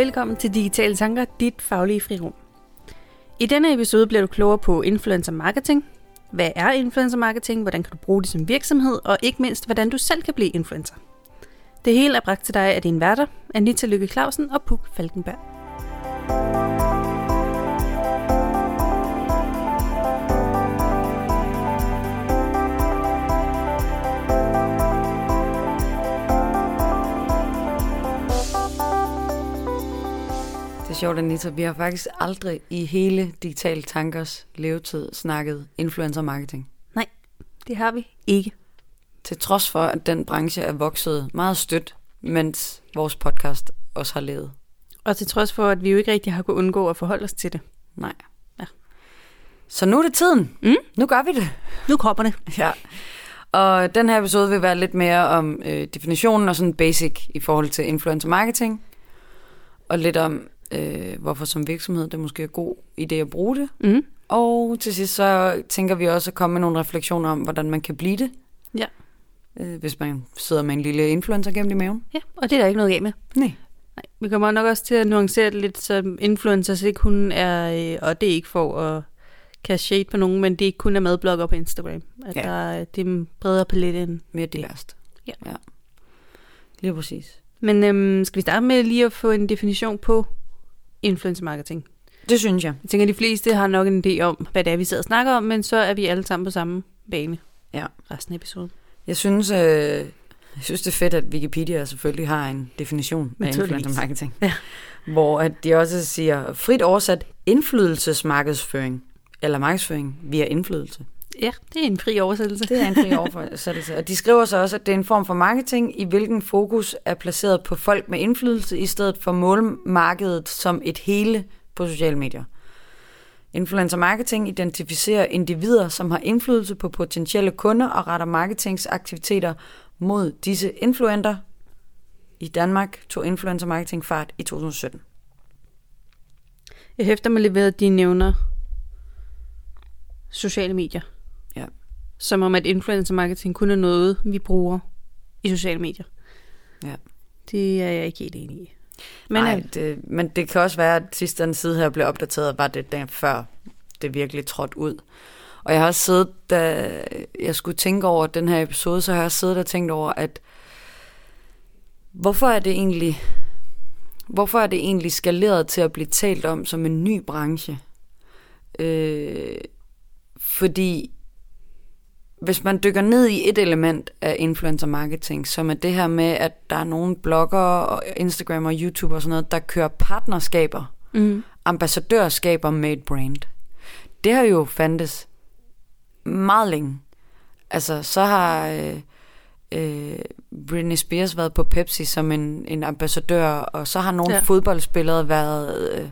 Velkommen til Digitale Tanker, dit faglige frirum. I denne episode bliver du klogere på influencer marketing. Hvad er influencer marketing? Hvordan kan du bruge det som virksomhed? Og ikke mindst, hvordan du selv kan blive influencer. Det hele er bragt til dig af dine værter, Anita Lykke Clausen og Puk Falkenberg. Sjovt, Anita. Vi har faktisk aldrig i hele Digital Tankers levetid snakket influencer marketing. Nej, det har vi ikke. Til trods for, at den branche er vokset meget stødt, mens vores podcast også har levet. Og til trods for, at vi jo ikke rigtig har kunnet undgå at forholde os til det. Nej. Ja. Så nu er det tiden. Mm? Nu gør vi det. Nu kommer det. Ja. Og den her episode vil være lidt mere om øh, definitionen og sådan basic i forhold til influencer marketing. Og lidt om, øh, hvorfor som virksomhed det måske er god idé at bruge det. Mm. Og til sidst så tænker vi også at komme med nogle refleksioner om, hvordan man kan blive det. Ja. Øh, hvis man sidder med en lille influencer gennem i maven. Ja, og det er der ikke noget af med. Nej. Nej, vi kommer nok også til at nuancere det lidt, så influencers ikke kun er, øh, og det er ikke for at kaste shade på nogen, men det ikke kun er madblogger på Instagram. At Ja. der, er- det er en bredere palet end. Mere diverst. Ja. ja. Lige præcis. Men øhm, skal vi starte med lige at få en definition på influencer marketing? Det synes jeg. Jeg tænker, at de fleste har nok en idé om, hvad det er, vi sidder og snakker om, men så er vi alle sammen på samme bane Ja. resten af episoden. Jeg synes, øh, jeg synes, det er fedt, at Wikipedia selvfølgelig har en definition af influencer marketing. Ja. Hvor at de også siger, frit oversat indflydelsesmarkedsføring. Eller markedsføring via indflydelse. Ja, det er en fri oversættelse. Det er en fri oversættelse. Og de skriver så også, at det er en form for marketing, i hvilken fokus er placeret på folk med indflydelse, i stedet for målmarkedet som et hele på sociale medier. Influencer marketing identificerer individer, som har indflydelse på potentielle kunder og retter marketingsaktiviteter mod disse influenter. I Danmark tog influencer marketing fart i 2017. Jeg hæfter mig lidt ved, at de nævner sociale medier. Som om, at influencer marketing kun er noget, vi bruger i sociale medier. Ja. Det er jeg ikke helt enig i. Men Nej, øh, det, men det kan også være, at sidst den side her blev opdateret, var det der før det virkelig trådte ud. Og jeg har også siddet, da jeg skulle tænke over den her episode, så har jeg siddet og tænkt over, at hvorfor er det egentlig, hvorfor er det egentlig skaleret til at blive talt om som en ny branche? Øh, fordi hvis man dykker ned i et element af influencer marketing, som er det her med, at der er nogle bloggere og Instagram og YouTube og sådan noget, der kører partnerskaber, mm, ambassadørskaber med et brand. Det har jo fandtes meget længe. Altså, så har øh, øh, Britney Spears været på Pepsi som en, en ambassadør, og så har nogle Ja. ja. fodboldspillere været øh,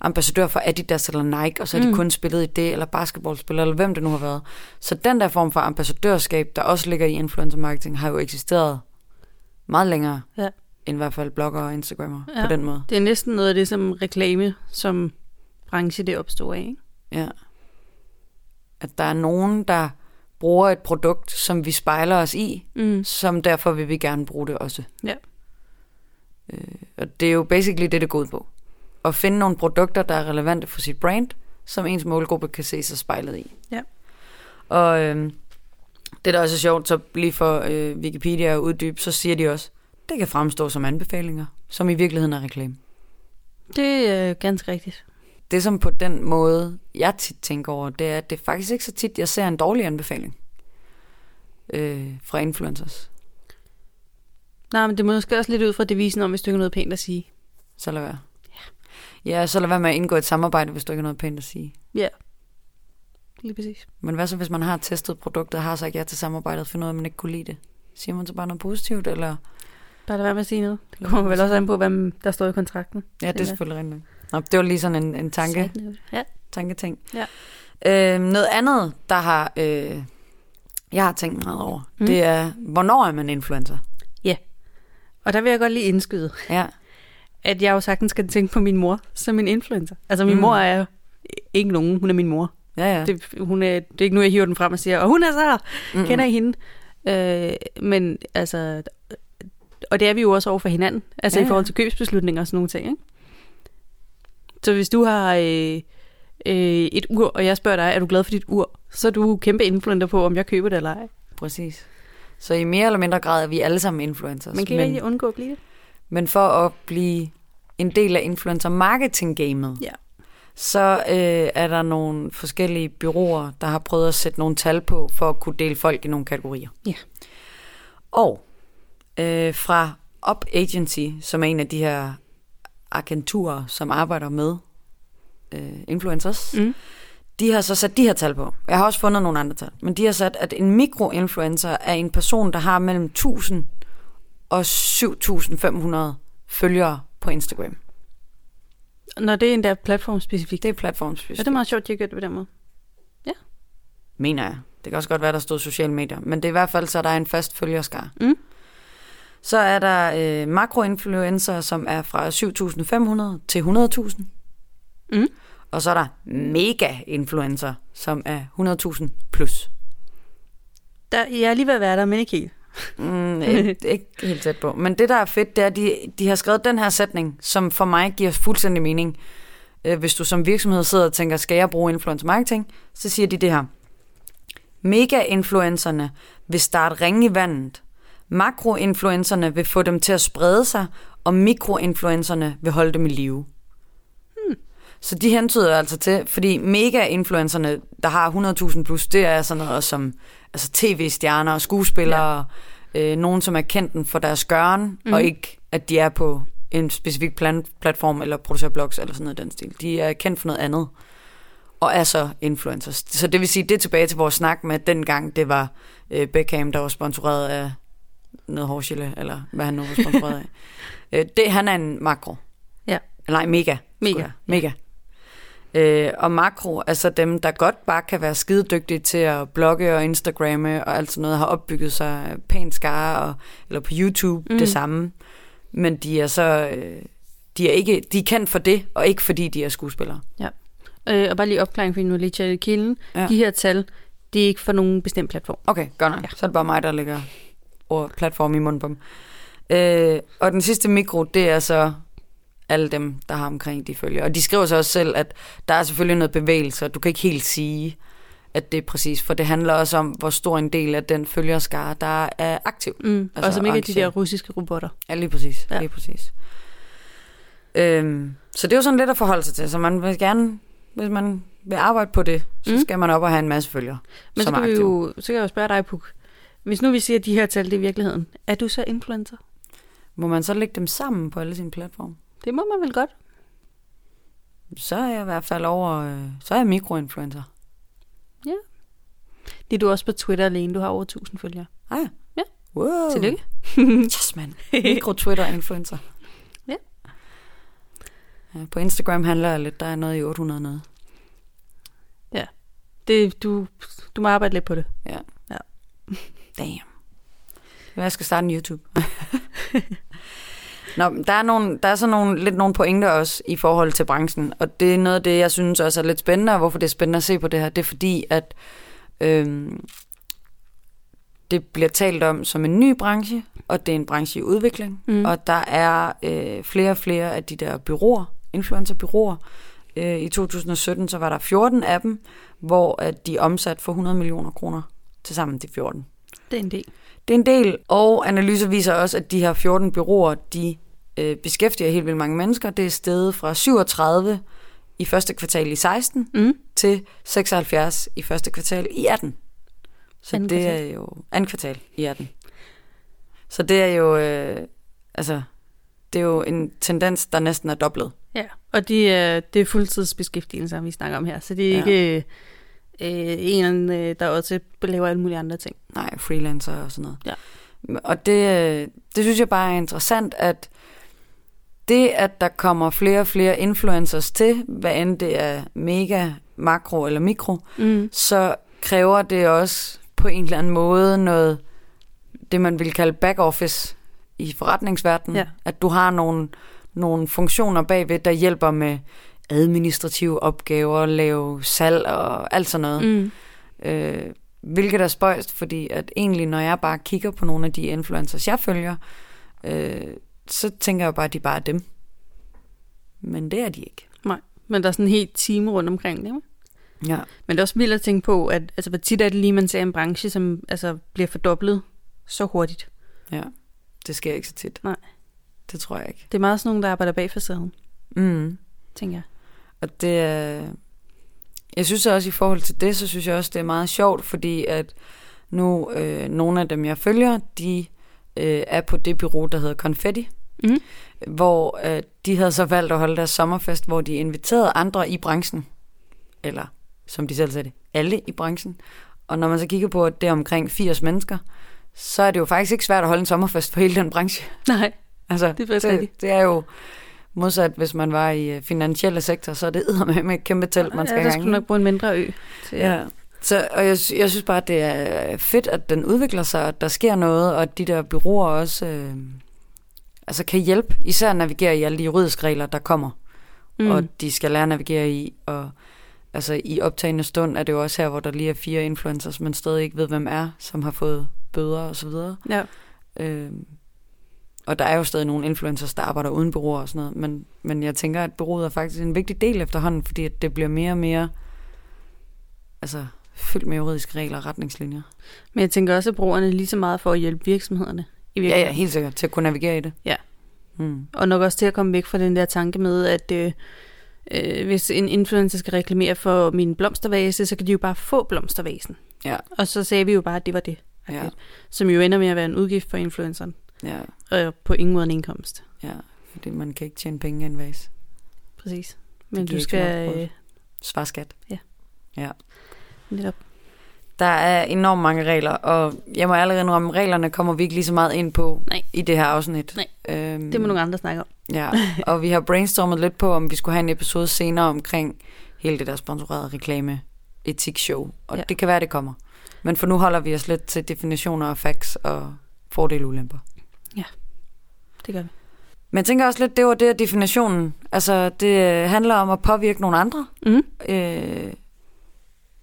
ambassadør for Adidas eller Nike, og så har Mm. de kun spillet i det, eller basketballspillere, eller hvem det nu har været. Så den der form for ambassadørskab, der også ligger i influencer marketing, har jo eksisteret meget længere, Ja. end i hvert fald blogger og Instagrammer Ja. på den måde. det er næsten noget af det, som reklame som branche det opstår af. Ikke? Ja. At der er nogen, der bruger et produkt, som vi spejler os i, Mm. som derfor vil vi gerne bruge det også. Ja. Øh, og det er jo basically det, det går ud på. At finde nogle produkter, der er relevante for sit brand, som ens målgruppe kan se sig spejlet i. Ja. Og øh, det, der også er sjovt, så lige for øh, Wikipedia at uddybe, så siger de også, det kan fremstå som anbefalinger, som i virkeligheden er reklame. Det er ganske rigtigt. Det som på den måde, jeg tit tænker over, det er, at det er faktisk ikke så tit, jeg ser en dårlig anbefaling øh, fra influencers. Nej, men det må måske også lidt ud fra devisen om, hvis du ikke har noget pænt at sige. Så lad være. Ja, så lad være med at indgå et samarbejde, hvis du ikke har noget pænt at sige. Ja, lige præcis. Men hvad så, hvis man har testet produktet og har sagt ja til samarbejdet, af, at man ikke kunne lide det? Siger man så bare noget positivt, eller? Bare lad være med at sige noget. Det kommer vel også an på, hvad der står i kontrakten. Ja, det er selvfølgelig rigtigt. Nå, det var lige sådan en, en tanke. Ja. tanketing. Ja. Øh, noget andet, der har, øh, jeg har tænkt meget over, Mm. det er, hvornår er man influencer? Og der vil jeg godt lige indskyde, Ja, at jeg jo sagtens skal tænke på min mor som en influencer. Altså min Mm. mor er jo ikke nogen, hun er min mor. ja, ja. Det, hun er, det er ikke nu, jeg hiver den frem og siger, og hun er så, Mm-mm. kender I hende? Øh, men altså, og det er vi jo også over for hinanden, altså Ja, ja, i forhold til købsbeslutninger og sådan nogle ting. Ikke? Så hvis du har øh, øh, et ur, og jeg spørger dig, er du glad for dit ur? Så er du kæmpe influencer på, om jeg køber det eller ej. Præcis. Så i mere eller mindre grad er vi alle sammen influencers. Man kan men, ikke undgå at blive det. Men for at blive en del af influencer marketing gamet, Ja. så øh, er der nogle forskellige byråer, der har prøvet at sætte nogle tal på, for at kunne dele folk i nogle kategorier. Ja. Og øh, fra Up Agency, som er en af de her agenturer, som arbejder med øh, influencers, Mm. de har så sat de her tal på. Jeg har også fundet nogle andre tal, men de har sat, at en mikroinfluencer er en person, der har mellem 1000 og 7500 følgere på Instagram. Når det er endda platformspecifikt. Det er Ja, platformspecifikt. det er meget sjovt, de har gjort det på den måde. mener jeg. Det kan også godt være, der stod sociale medier. Men det er i hvert fald, så der er en fast følgerskar. Mm. Så er der øh, makroinfluencer, som er fra 7.500 til 100.000. Mm. Og så er der mega-influencer, som er 100.000 plus. Der, jeg er lige ved at være der, men ikke helt. Mm, ikke, ikke helt tæt på. Men det, der er fedt, det er, at de, de har skrevet den her sætning, som for mig giver fuldstændig mening. Øh, Hvis du som virksomhed sidder og tænker, skal jeg bruge influencer marketing? Så siger de det her. Mega-influencerne vil starte ringe i vandet. Makroinfluencerne vil få dem til at sprede sig, og mikroinfluencerne vil holde dem i live. Så de hentyder altså til, fordi mega-influencerne, der har 100.000 plus, det er sådan noget som altså tv-stjerner og skuespillere, ja. øh, nogen som er kendt for deres gøren, Mhm. mm. og ikke at de er på en specifik plan- platform eller producerer blogs eller sådan noget den stil. De er kendt for noget andet og er så influencers. Så det vil sige, det er tilbage til vores snak med, at dengang det var øh, Beckham, der var sponsoreret af noget hårgelé, eller hvad han nu var sponsoreret af. Øh, det, han er en makro. Ja. Nej, mega. Mega. Mega. Øh, og makro er så dem, der godt bare kan være skidedygtige til at blogge og Instagramme og alt sådan noget, har opbygget sig pænt skare, og, eller på YouTube Mm. det samme. Men de er så... Øh, de er, ikke, de er kendt for det, og ikke fordi de er skuespillere. Øh, og bare lige opklaring, fordi nu lige tjekke kilden. Ja. Ja. De her tal, det er ikke for nogen bestemt platform. Okay, godt nok. Ja. Ja. Så er det bare mig, der lægger ord, platform i munden på dem. Øh, og den sidste mikro, det er så alle dem, der har omkring de følger. Og de skriver så også selv, at der er selvfølgelig noget bevægelse, og du kan ikke helt sige, at det er præcis, for det handler også om, hvor stor en del af den følgerskare, der er aktiv. Mm. Altså, og som ikke er de der russiske robotter. Ja, lige præcis. Ja. Lige præcis. Øhm, så det er jo sådan lidt at forholde sig til. Så man vil gerne, hvis man vil arbejde på det, så Mm. skal man op og have en masse følgere, Men så som er kan, aktive. jo, så kan jeg jo spørge dig, Puk. Hvis nu vi siger, at de her tal, det er virkeligheden. Er du så influencer? Må man så lægge dem sammen på alle sine platforme? Det må man vel godt. Så er jeg i hvert fald over, øh, så er jeg mikroinfluencer. Det er du også på Twitter alene. Du har over 1000 følgere. Ah ja. Ja. Wow. Tillykke. Yes, man. Mikro-Twitter-influencer. Ja. ja. På Instagram handler jeg lidt, der er noget i 800 noget. Det, du, du må arbejde lidt på det. Damn. Jeg skal starte en YouTube. Nå, der er, nogle, der er så nogle, lidt nogle pointer også i forhold til branchen, og det er noget af det, jeg synes også er lidt spændende, og hvorfor det er spændende at se på det her, det er fordi, at øhm, det bliver talt om som en ny branche, og det er en branche i udvikling, mm. og der er øh, flere og flere af de der byråer, influencerbyråer. Øh, I 2017 så var der 14 af dem, hvor at de omsat for 100 millioner kroner til sammen de 14. Det er en del. Det er en del, og analyser viser også, at de her 14 byråer, de øh, beskæftiger helt vildt mange mennesker. Det er steget fra 37 i første kvartal i 16 Mm. til 76 i første kvartal i 18. Så Anden det kvartal. er jo anden kvartal i 18. Så det er jo øh, altså det er jo en tendens, der næsten er doblet. Ja, og de er, det er fuldtidsbeskæftigelse, vi snakker om her. Så det er Ja. ikke øh, en, øh, der også laver alle mulige andre ting. Nej, freelancer og sådan noget. Ja. Og det, øh, det synes jeg bare er interessant, at det, at der kommer flere og flere influencers til, hvad end det er mega, makro eller mikro, Mm. så kræver det også på en eller anden måde noget, det man vil kalde back office i forretningsverdenen. Ja. At du har nogle, nogle funktioner bagved, der hjælper med administrative opgaver, lave salg og alt sådan noget. Mm. Øh, hvilket er spøjst, fordi at egentlig, når jeg bare kigger på nogle af de influencers, jeg følger, øh, så tænker jeg bare, at de bare er dem. Men det er de ikke. Nej. Men der er sådan en helt team rundt omkring ikke? Ja. Men det er også vildt at tænke på, at altså, hvor tit er det lige, man ser en branche, som altså, bliver fordoblet så hurtigt. ja. Det sker ikke så tit. Nej. Det tror jeg ikke. Det er meget sådan nogen, der arbejder bag facaden, Mm. tænker jeg. Og det er... Jeg synes også i forhold til det, så synes jeg også, det er meget sjovt, fordi at nu øh, nogle af dem, jeg følger, de øh, er på det bureau, der hedder Confetti, Mm. hvor øh, de havde så valgt at holde deres sommerfest, hvor de inviterede andre i branchen, eller som de selv sagde det, alle i branchen. Og når man så kigger på, at det er omkring 80 mennesker, så er det jo faktisk ikke svært at holde en sommerfest for hele den branche. Nej, Altså, Det er det, det er jo modsat, hvis man var i øh, finansielle sektor, så er det med med et kæmpe telt, man skal ja, ja, der gang skulle i. nok bruge en mindre ø. Til, Ja. Så, og jeg, jeg synes bare, det er fedt, at den udvikler sig, at der sker noget, og at de der byråer også øh, altså kan hjælpe, især at navigere i alle de juridiske regler, der kommer, mm. og de skal lære at navigere i. Og altså i optagende stund er det jo også her, hvor der lige er fire influencers, men stadig ikke ved, hvem er, som har fået bøder og så videre. ja. Øh, og der er jo stadig nogle influencers, der arbejder uden bureauer og sådan noget, men, men jeg tænker, at bureauet er faktisk en vigtig del efterhånden, fordi at det bliver mere og mere altså, fyldt med juridiske regler og retningslinjer. Men jeg tænker også, at brugerne er lige så meget for at hjælpe virksomhederne. I Ja, virkeligheden. ja, helt sikkert, til at kunne navigere i det. Ja. Mm. Og nok også til at komme væk fra den der tanke med, at øh, øh, hvis en influencer skal reklamere for min blomstervase, så kan de jo bare få blomstervasen. Ja. Og så sagde vi jo bare, at det var det. Ja. Som jo ender med at være en udgift for influenceren. Ja, Og på ingen måde en indkomst. ja, fordi man kan ikke tjene penge en vase. Præcis. Men du skal øh, Svar skat. netop... Der er enormt mange regler, og jeg må allerede indrømme, reglerne kommer vi ikke lige så meget ind på Nej. i det her afsnit. Nej. Øhm, Det må nogle andre snakke om. Ja, og vi har brainstormet lidt på, om vi skulle have en episode senere omkring hele det der sponsorerede reklame etikshow. Og Ja. ja. det kan være, det kommer. Men for nu holder vi os lidt til definitioner og facts og fordele og ulemper. Det gør vi. Men jeg tænker også lidt, det var det definitionen. Altså, det handler om at påvirke nogle andre. Mm. Øh,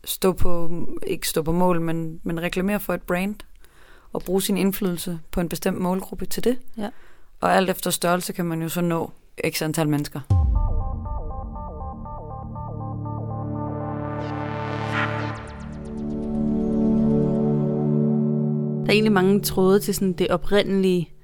stå på, ikke stå på mål, men, men reklamere for et brand. Og bruge sin indflydelse på en bestemt målgruppe til det. Ja. Og alt efter størrelse kan man jo så nå x antal mennesker. Der er egentlig mange tråde til sådan det oprindelige...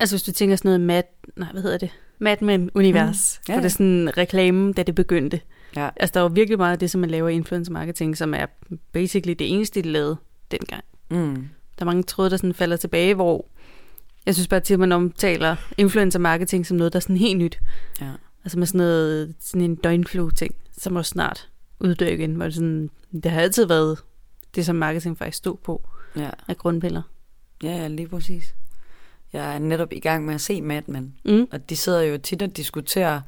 Altså hvis du tænker sådan noget Mad... Nej, hvad hedder det? Mad Men-univers. Mm. Ja, For det er ja. sådan reklame, da det begyndte. Ja. Altså der var virkelig meget af det, som man laver i influencer marketing, som er basically det eneste, de lavede dengang. Mm. Der er mange tråde, der sådan falder tilbage, hvor jeg synes bare til, at man omtaler influencer marketing som noget, der er sådan helt nyt. Ja. Altså med sådan noget, sådan en døgnflue-ting, som også snart uddør igen. Hvor det, sådan, det har altid været det, som marketing faktisk stod på Ja. af grundpiller. ja, ja, lige præcis. Jeg er netop i gang med at se Mad Men, Mm. og de sidder jo tit og diskuterer,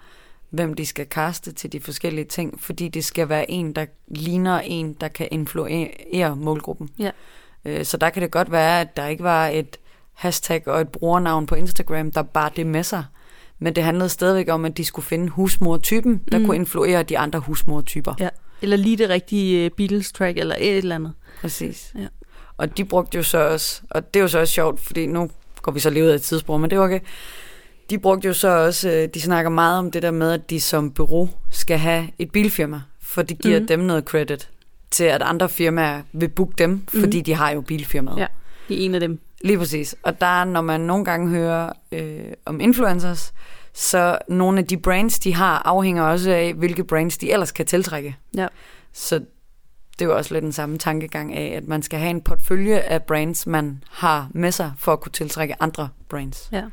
hvem de skal kaste til de forskellige ting, fordi det skal være en, der ligner en, der kan influere målgruppen. Ja. Øh, Så der kan det godt være, at der ikke var et hashtag og et brugernavn på Instagram, der bare det med sig. Men det handlede stadigvæk om, at de skulle finde husmortypen, der Mm. kunne influere de andre husmortyper. Ja. Eller lige det rigtige øh, Beatles-track, eller et eller andet. Præcis. Ja. Og de brugte jo så også, og det er jo så også sjovt, fordi nu går vi så lige ud af et tidsspur, men det er okay. De brugte jo så også, øh, de snakker meget om det der med, at de som bureau skal have et bilfirma, for det giver mm. dem noget credit til, at andre firmaer vil booke dem, fordi Mhm. de har jo bilfirmaet. Ja. Det er en af dem. Lige præcis. Og der er, når man nogle gange hører øh, om influencers, så nogle af de brands, de har, afhænger også af, hvilke brands de ellers kan tiltrække. Ja. Så det er jo også lidt den samme tankegang af, at man skal have en portfølje af brands, man har med sig, for at kunne tiltrække andre brands. Ja.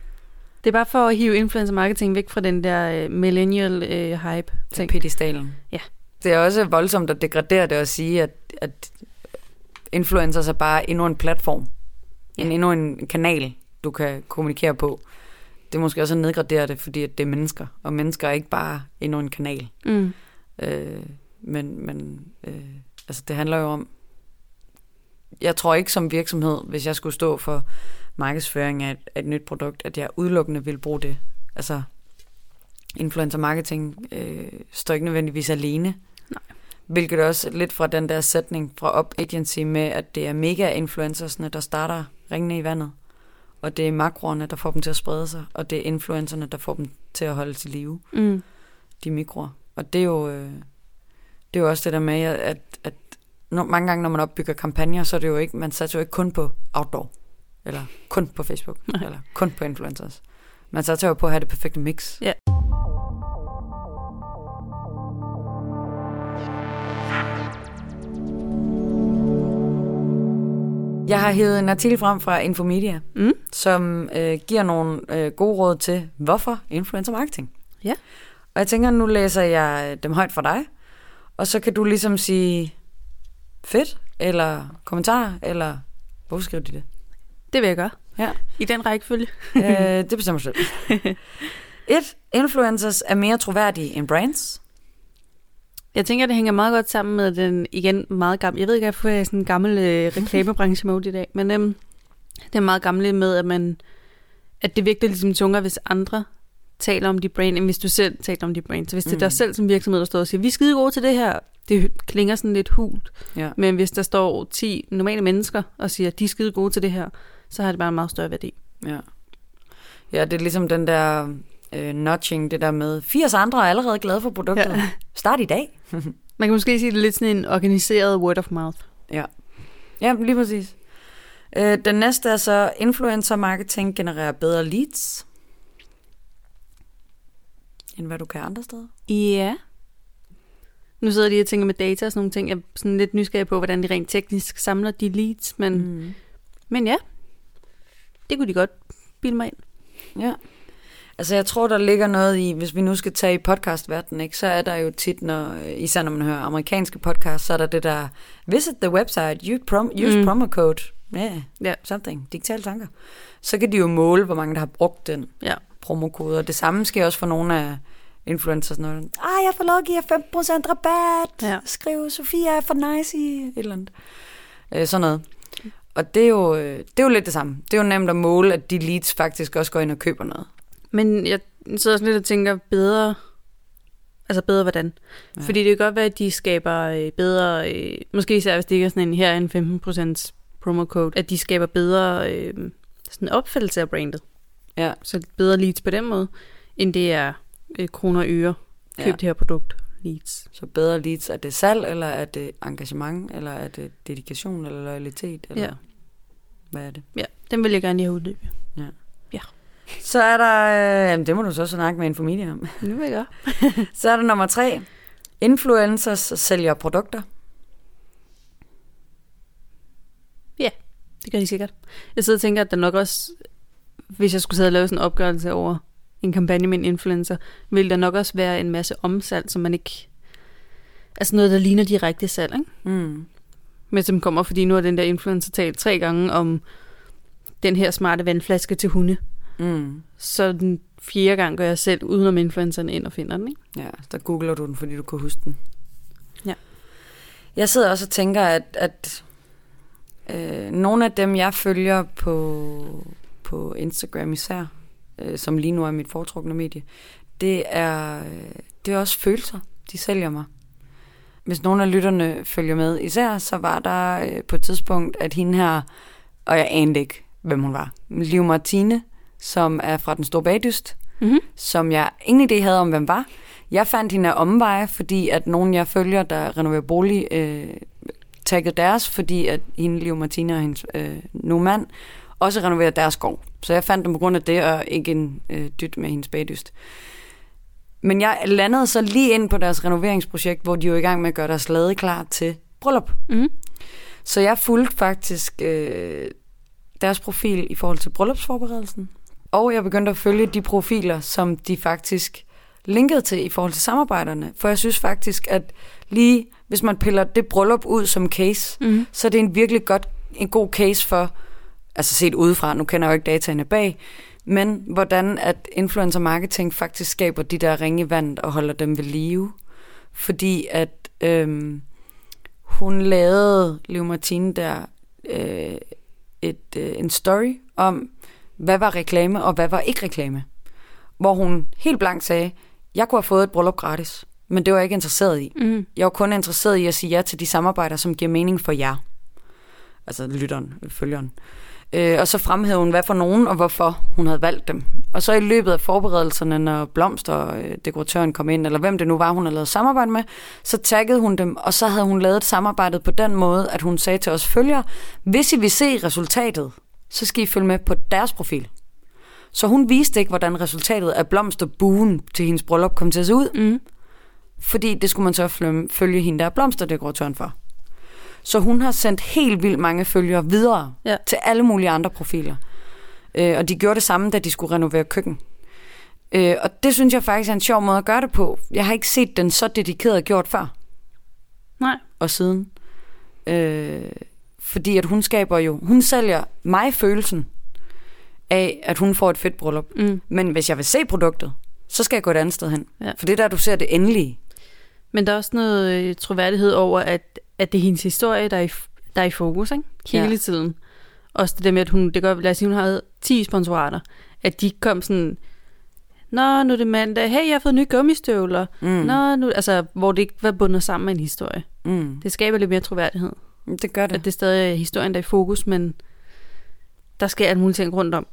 Det er bare for at hive influencer marketing væk fra den der øh, millennial øh, hype ting. Pedestalen. Ja. Det er også voldsomt at degradere det at sige, at, at influencers er bare endnu en platform. Ja. En, endnu en kanal, du kan kommunikere på. Det er måske også at nedgradere det, fordi at det er mennesker. Og mennesker er ikke bare endnu en kanal. Mm. Øh, men men øh, altså det handler jo om, jeg tror ikke som virksomhed, hvis jeg skulle stå for markedsføring af et, af et nyt produkt, at jeg udelukkende vil bruge det. Altså influencer marketing øh, står ikke nødvendigvis alene. Nej. Hvilket også lidt fra den der sætning fra Up Agency med, at det er mega influencersne, der starter ringene i vandet. Og det er makroerne, der får dem til at sprede sig, og det er influencerne, der får dem til at holde til live Mm. de mikroer. Og det er jo, øh, det er jo også det der med, at, at når, mange gange, når man opbygger kampagner, så er det jo ikke, man satser jo ikke kun på outdoor, eller kun på Facebook, Nej. eller kun på influencers. Man satser jo på at have det perfekte mix. Ja. Jeg har hævet en artikel frem fra Infomedia, Mm. som øh, giver nogle øh, gode råd til, hvorfor influencer marketing. Ja. Og jeg tænker, nu læser jeg øh, dem højt for dig, og så kan du ligesom sige fedt, eller kommentar, eller hvorfor skriver de det? Det vil jeg gøre. Ja. I den rækkefølge. øh, det bestemmer selv. Et, influencers er mere troværdige end brands. Jeg tænker, det hænger meget godt sammen med den, igen, meget gammel, jeg ved ikke, hvorfor jeg er sådan en gammel øh, reklamebranche-mode i dag, men øhm, det er meget gammelt med, at man, at det virker ligesom tungere, hvis andre taler om de brand, end hvis du selv taler om de brand. Så hvis det er dig Mm. selv som virksomhed, der står og siger, vi er skide gode til det her, det klinger sådan lidt hult. Ja. Men hvis der står 10 normale mennesker og siger, de er skide gode til det her, så har det bare en meget større værdi. Ja. Ja, det er ligesom den der øh, notching, det der med, 80 andre er allerede glade for produktet. Ja. Start i dag. Man kan måske sige, det er lidt sådan en organiseret word of mouth. Ja, ja lige præcis. Øh, den næste er så, influencer marketing genererer bedre leads, end hvad du kan andre steder. Ja. Nu sidder jeg lige og tænker med data og sådan nogle ting. Jeg er sådan lidt nysgerrig på, hvordan de rent teknisk samler de leads. Men, mm. Men ja, det kunne de godt bilde mig ind. Ja. Altså jeg tror, der ligger noget i, hvis vi nu skal tage i podcastverdenen, ikke, så er der jo tit, når, især når man hører amerikanske podcasts, så er der det der, visit the website, use, prom, use Mm. promo code, yeah, Ja. something, digitale tanker. Så kan de jo måle, hvor mange der har brugt den Ja. Promokode, og det samme sker også for nogle af influencers. Når, ah, jeg får lov at give jer 15% rabat, Ja. skriv Sofia er for nice i et eller andet. Øh, sådan noget. Og det er, jo, øh, det er jo lidt det samme. Det er jo nemt at måle, at de leads faktisk også går ind og køber noget. Men jeg sidder også lidt og tænker bedre, altså bedre hvordan. Ja. Fordi det kan godt være, at de skaber øh, bedre, øh, måske især hvis det ikke er sådan en her er en 15% promo code, at de skaber bedre sådan opfattelse af brandet. Ja. Så bedre leads på den måde, end det er øh, kroner og øre. Køb Ja. det her produkt leads. Så bedre leads, er det salg, eller er det engagement, eller er det dedikation, eller loyalitet, eller Ja. hvad er det? Ja, den vil jeg gerne lige have uddybet. Så er der, øh, jamen det må du så snakke med Infomedia om. Nu vil jeg. Så er der nummer tre, influencers sælger produkter. Det gør de sikkert. Jeg sidder og tænker, at der nok også, hvis jeg skulle sidde og lave sådan en opgørelse over en kampagne med en influencer, ville der nok også være en masse omsalg, som man ikke... Altså noget, der ligner direkte salg, ikke? Mm. Men som kommer, fordi nu har den der influencer talt tre gange om den her smarte vandflaske til hunde. Mm. Så den fjerde gang går jeg selv udenom influenceren ind og finder den, ikke? Ja, der googler du den, fordi du kan huske den. Ja. Jeg sidder også og tænker, at, at øh, nogle af dem, jeg følger på, på Instagram især, øh, som lige nu er mit foretrukne medie, det er, øh, det er også følelser, de sælger mig. Hvis nogle af lytterne følger med især, så var der øh, på et tidspunkt, at hende her, og jeg anede ikke, hvem hun var, Liv Martine, som er fra Den Store Bagdyst, Mm-hmm. som jeg ingen idé havde om, hvem var. Jeg fandt hende af omveje, fordi at nogen, jeg følger, der renoverer bolig, øh, taggede deres, fordi at hende, Liv Martina og hendes øh, nu mand, også renoverer deres skov. Så jeg fandt dem på grund af det, og ikke en øh, dyt med hendes bagdyst. Men jeg landede så lige ind på deres renoveringsprojekt, hvor de jo i gang med at gøre deres lade klar til bryllup. Mm-hmm. Så jeg fulgte faktisk øh, deres profil i forhold til bryllupsforberedelsen. Og jeg begyndte at følge de profiler, som de faktisk linkede til i forhold til samarbejderne. For jeg synes faktisk, at lige hvis man piller det bryllup ud som case, Mm-hmm. så er det en virkelig godt, en god case for, altså set udefra, nu kender jeg jo ikke dataene bag, men hvordan at influencer marketing faktisk skaber de der ringe i vandet og holder dem ved live. Fordi at øhm, hun lavede, Liv Martine der, øh, et, øh, en story om, hvad var reklame og hvad var ikke reklame. Hvor hun helt blankt sagde, jeg kunne have fået et bryllup gratis, men det var jeg ikke interesseret i. Mm-hmm. Jeg var kun interesseret i at sige ja til de samarbejder, som giver mening for jer. Altså lytteren, følgeren. Øh, og så fremhævede hun, hvad for nogen og hvorfor hun havde valgt dem. Og så i løbet af forberedelserne, når Blomster og øh, dekoratøren kom ind, eller hvem det nu var, hun havde lavet samarbejde med, så taggede hun dem, og så havde hun lavet samarbejdet på den måde, at hun sagde til os følgere, hvis I vil se resultatet, så skal I følge med på deres profil. Så hun viste ikke, hvordan resultatet af blomsterbuen til hendes bryllup kom til at se ud. Mm. Fordi det skulle man så følge, følge hende der blomsterdekoratøren for. Så hun har sendt helt vildt mange følgere videre Ja. til alle mulige andre profiler. Øh, og de gjorde det samme, da de skulle renovere køkken. Øh, og det synes jeg faktisk er en sjov måde at gøre det på. Jeg har ikke set den så dedikeret gjort før Nej. og siden. Øh, fordi at hun skaber jo, hun sælger mig følelsen af, at hun får et fedt bryllup. Mm. Men hvis jeg vil se produktet, så skal jeg gå et andet sted hen. Ja. For det er der, du ser det endelige. Men der er også noget øh, troværdighed over, at, at det er hendes historie, der er i, der er i fokus, ikke? Hele Ja. tiden. Også det der med, at hun, det gør, lad os sige, hun havde 10 sponsorater, at de kom sådan, Nå, nu er det mandag. Hey, jeg har fået nye gummistøvler. Mm. Nå, nu, altså, hvor det ikke var bundet sammen med en historie. Mm. Det skaber lidt mere troværdighed. Det gør det. At det stadig er historien, der er i fokus, men der sker alle mulige ting rundt om.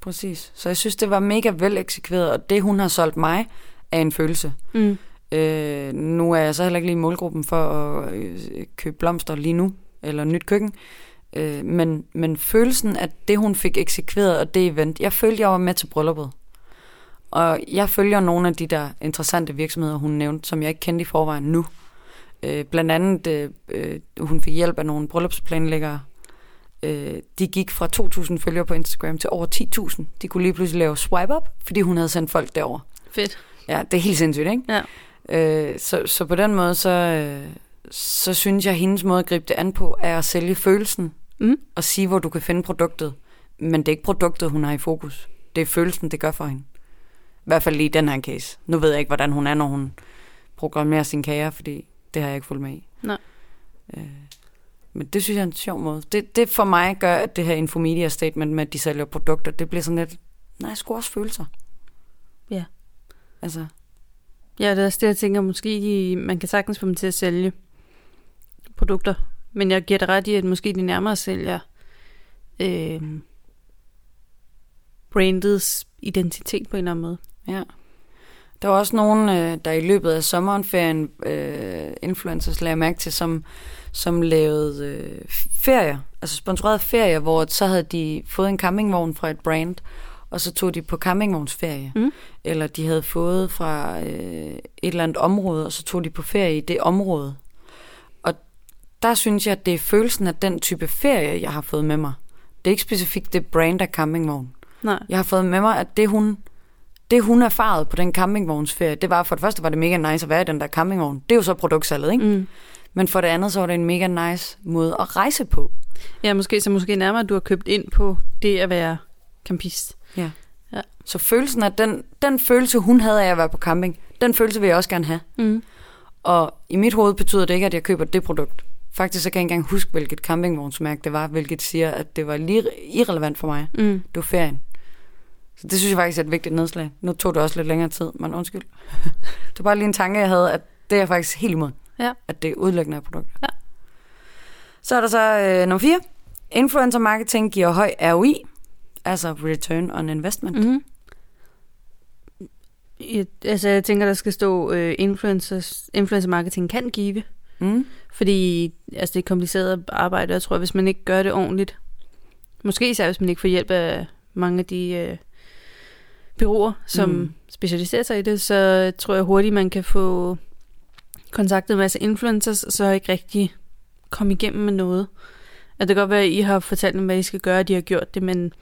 Præcis. Så jeg synes, det var mega vel eksekveret, og det, hun har solgt mig, er en følelse. Mm. Øh, nu er jeg så heller ikke lige i målgruppen for at øh, købe blomster lige nu, eller nyt køkken. Øh, men, men følelsen af det, hun fik eksekveret, og det event, jeg følte, jeg var med til brylluppet. Og jeg følger nogle af de der interessante virksomheder, hun nævnte, som jeg ikke kendte i forvejen nu. Øh, blandt andet, øh, øh, hun fik hjælp af nogle bryllupsplanlæggere. Øh, de gik fra 2.000 følgere på Instagram til over 10.000. De kunne lige pludselig lave swipe up, fordi hun havde sendt folk derover. Fedt. Ja, det er helt sindssygt, ikke? Ja. Øh, så, så på den måde, så, øh, så synes jeg, at hendes måde at gribe det an på, er at sælge følelsen Mm. og sige, hvor du kan finde produktet. Men det er ikke produktet, hun har i fokus. Det er følelsen, det gør for hende. I hvert fald lige i den her case. Nu ved jeg ikke, hvordan hun er, når hun programmerer sine kager, fordi det har jeg ikke fulgt med i. Nej. Øh, men det synes jeg er en sjov måde. Det, det for mig gør, at det her infomedia statement med, at de sælger produkter, det bliver sådan lidt, nej, skulle også følelser. Ja. Altså, Ja, det er også det, jeg tænker, måske de, man kan sagtens få dem til at sælge produkter. Men jeg giver dig ret i, at måske de nærmere sælger øh, brandets identitet på en eller anden måde. Ja. Der var også nogen, øh, der i løbet af sommerferien, øh, influencers lagde mærke til, som, som lavede øh, ferier, altså sponsorerede ferier, hvor så havde de fået en campingvogn fra et brand, og så tog de på campingvognsferie. Mm. Eller de havde fået fra øh, et eller andet område, og så tog de på ferie i det område. Og der synes jeg, at det er følelsen af den type ferie, jeg har fået med mig. Det er ikke specifikt det brand af campingvogn. Nej. Jeg har fået med mig, at det hun, det hun erfarede på den campingvognsferie, det var for det første var det mega nice at være i den der campingvogn. Det er jo så produktsalget, ikke? Mm. Men for det andet, så var det en mega nice måde at rejse på. Ja, måske så måske nærmere, at du har købt ind på det at være campist. Så følelsen af den, den følelse, hun havde af at være på camping, den følelse vil jeg også gerne have. Mm. Og i mit hoved betyder det ikke, at jeg køber det produkt. Faktisk så kan jeg ikke engang huske, hvilket campingvognsmærke det var, hvilket siger, at det var lige irrelevant for mig. Mm. Det var ferien. Så det synes jeg faktisk er et vigtigt nedslag. Nu tog det også lidt længere tid, men undskyld. det var bare lige en tanke, jeg havde, at det er faktisk helt imod. Ja. At det er udlæggende af produkter. Ja. Så er der så øh, nummer 4. Influencer marketing giver høj ROI, altså return on investment. Mm. Jeg, altså, jeg tænker, der skal stå, øh, influencers, influencer marketing kan give. Mm. Fordi altså, det er kompliceret arbejde, og jeg tror, hvis man ikke gør det ordentligt, måske især hvis man ikke får hjælp af mange af de øh, byråer, som mm. specialiserer sig i det, så tror jeg hurtigt, man kan få kontaktet en masse influencers, og så ikke rigtig komme igennem med noget. At det kan godt være, at I har fortalt dem, hvad I skal gøre, og de har gjort det, men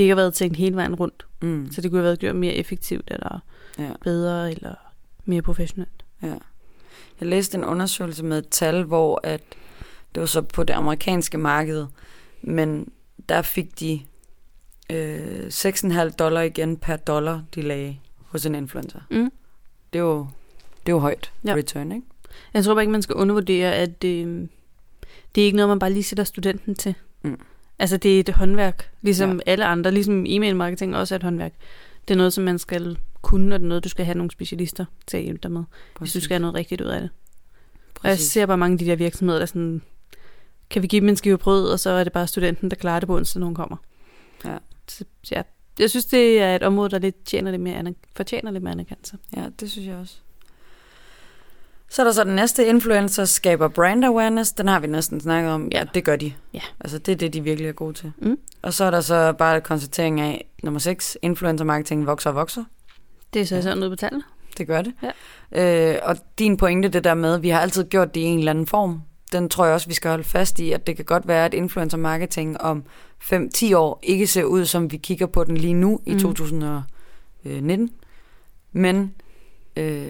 det ikke har været tænkt hele vejen rundt. Mm. Så det kunne have været gjort mere effektivt, eller Ja. bedre, eller mere professionelt. Ja. Jeg læste en undersøgelse med et tal, hvor at det var så på det amerikanske marked, men der fik de øh, 6,5 dollar igen per dollar, de lagde hos en influencer. Mm. Det er jo, det er jo højt Ja. return, ikke? Jeg tror bare ikke, man skal undervurdere, at øh, det er ikke noget, man bare lige sætter studenten til. Mm. Altså, det er et håndværk, ligesom Ja. alle andre, ligesom e-mail marketing også er et håndværk. Det er noget, som man skal kunne, og det er noget, du skal have nogle specialister til at hjælpe dig med, hvis du skal have noget rigtigt ud af det. Og jeg Præcis. ser bare mange af de der virksomheder, der sådan kan vi give dem en skive brød, og så er det bare studenten, der klarer det på onsdag, når hun kommer. Ja. Så, ja. Jeg synes, det er et område, der lidt tjener lidt mere, anerk- fortjener lidt mere anerkendelse. Ja, det synes jeg også. Så er der så den næste, influencer skaber brand awareness. Den har vi næsten snakket om. Ja, det gør de. Ja. Altså, det er det, de virkelig er gode til. Mm. Og så er der så bare konstatering af, nummer 6, influencer marketing vokser og vokser. Det er så ja. sådan noget på tallene. Det gør det. Ja. Øh, og din pointe, det der med, at vi har altid gjort det i en eller anden form, den tror jeg også, vi skal holde fast i, at det kan godt være, at influencer marketing om 5-10 år ikke ser ud, som vi kigger på den lige nu i Mm. 2019, men øh,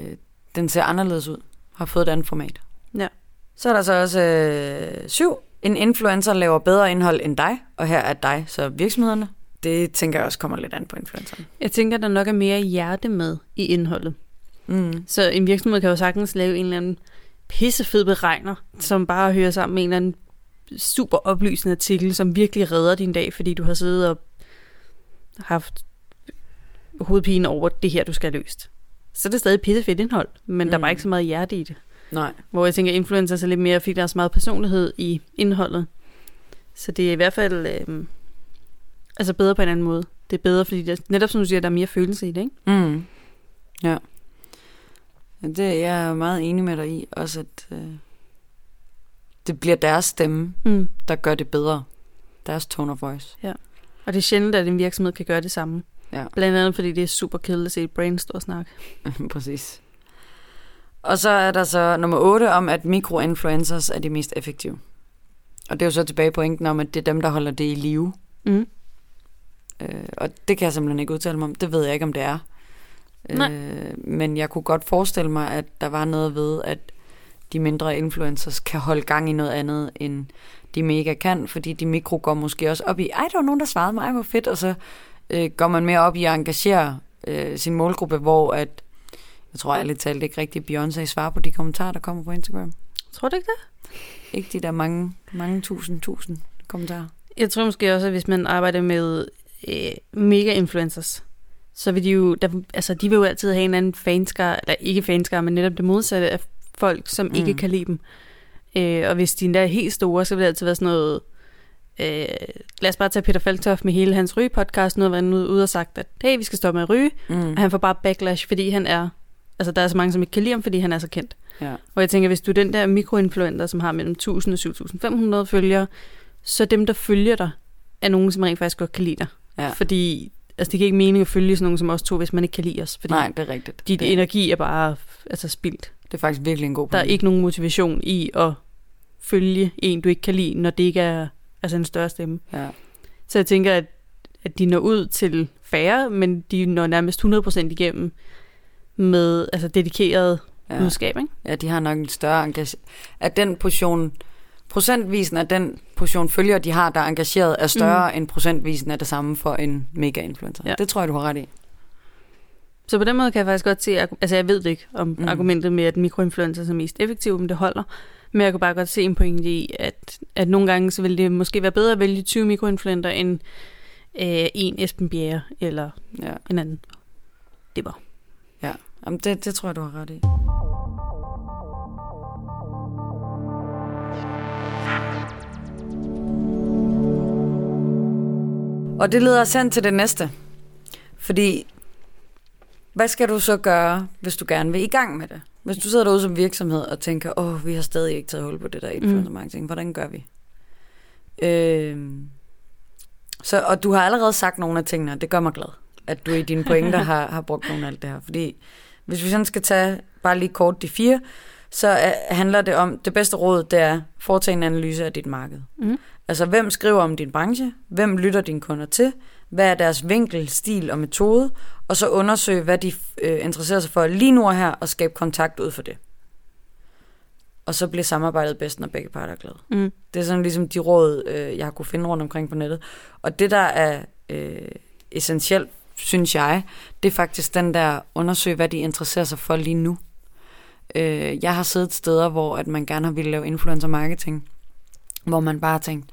den ser anderledes ud, har fået et andet format. Ja. Så er der så også øh, syv. En influencer laver bedre indhold end dig, og her er dig, så virksomhederne. Det tænker jeg også kommer lidt an på influenceren. Jeg tænker, der nok er mere hjerte med i indholdet. Mm. Så en virksomhed kan jo sagtens lave en eller anden pissefed beregner, som bare hører sammen med en eller anden super oplysende artikel, som virkelig redder din dag, fordi du har siddet og haft hovedpine over det her, du skal have løst. Så er det stadig pissefedt indhold, men mm. der bare ikke så meget hjerte i det. Nej. Hvor jeg tænker, influencers er lidt mere, fordi der er så meget personlighed i indholdet. Så det er i hvert fald øh, altså bedre på en anden måde. Det er bedre, fordi der, netop som du siger, der er mere følelse i det, ikke? Mm. Ja. ja. Det jeg er meget enig med dig i. Også at øh, det bliver deres stemme, Mm. der gør det bedre. Deres tone of voice. Og det er sjældent, at en virksomhed kan gøre det samme. Ja. Blandt andet, fordi det er super kedeligt at se et brain stå og snakke. Præcis. Og så er der så nummer 8 om, at mikroinfluencers er de mest effektive. Og det er jo så tilbage på pointen om, at det er dem, der holder det i live. Mm. Øh, og det kan jeg simpelthen ikke udtale mig om. Det ved jeg ikke, om det er. Nej. Øh, men jeg kunne godt forestille mig, at der var noget ved, at de mindre influencers kan holde gang i noget andet, end de mega kan, fordi de mikro går måske også op i, ej, der var nogen, der svarede mig, hvor fedt, og så øh, går man mere op i at engagere øh, sin målgruppe, hvor at, jeg tror ærligt talt ikke rigtig, Beyoncé svarer på de kommentarer, der kommer på Instagram. Tror du ikke det? Ikke de der mange, mange tusind, tusind kommentarer. Jeg tror måske også, at hvis man arbejder med øh, mega-influencers, så vil de jo, der, altså de vil jo altid have en anden fanskar, eller ikke fanskar, men netop det modsatte af folk, som mm. ikke kan lide dem. Øh, og hvis de endda er helt store, så vil det altid være sådan noget, øh, lad os bare tage Peter Falktoft med hele hans ryge-podcast, nu har han ude og sagt, at hey, vi skal stoppe med at ryge, Mm. og han får bare backlash, fordi han er, altså der er så mange, som ikke kan lide ham, fordi han er så kendt. Ja. Og jeg tænker, hvis du er den der mikroinfluenter, som har mellem 1000 og 7500 følgere, så dem, der følger dig, er nogen, som rent faktisk godt kan lide dig. Ja. Fordi altså, det giver ikke mening at følge sådan nogen som os to, hvis man ikke kan lide os. Fordi Nej, det er rigtigt. dit det, energi er bare altså, spildt. det er faktisk virkelig en god Der er ikke nogen motivation i at følge en, du ikke kan lide, når det ikke er altså, en større stemme. Ja. Så jeg tænker, at, at de når ud til færre, men de når nærmest 100% igennem med altså, dedikeret ja. Ja. budskab. Ikke? ja, de har nok en større engagement. At den portion, procentvisen af den portion følgere, de har, der er engageret, er større mm. end procentvisen af det samme for en mega-influencer. Ja. Det tror jeg, du har ret i. Så på den måde kan jeg faktisk godt se, altså jeg ved det ikke om mm. Argumentet med, at mikroinfluencer er mest effektive, men det holder. Men jeg kan bare godt se en pointe i, at, at nogle gange så vil det måske være bedre at vælge 20 mikroinfluenter end øh, en Esben Bjerre eller Ja. en anden. Det var. ja. Jamen, det, det tror jeg, du har ret i. Og det leder os hen til det næste. Fordi, hvad skal du så gøre, hvis du gerne vil i gang med det? Hvis du sidder derude som virksomhed og tænker, åh, oh, vi har stadig ikke taget hul på det der influencer marketing. Hvordan gør vi? Øhm, så, og du har allerede sagt nogle af tingene, og det gør mig glad, at du i dine pointer har, har brugt nogle af alt det her. Fordi hvis vi sådan skal tage bare lige kort de fire, så er, handler det om, det bedste råd, det er, foretage en analyse af dit marked. Mm. Altså, hvem skriver om din branche? Hvem lytter dine kunder til? Hvad er deres vinkel, stil og metode? Og så undersøge, hvad de øh, interesserer sig for lige nu og her, og skabe kontakt ud for det. Og så bliver samarbejdet bedst, når begge parter er glade. Mm. Det er sådan ligesom de råd, øh, jeg har kunne finde rundt omkring på nettet. Og det, der er øh, essentielt, synes jeg, det er faktisk den der undersøge, hvad de interesserer sig for lige nu. Øh, jeg har siddet steder, hvor at man gerne har ville lave influencer marketing, hvor man bare har tænkt,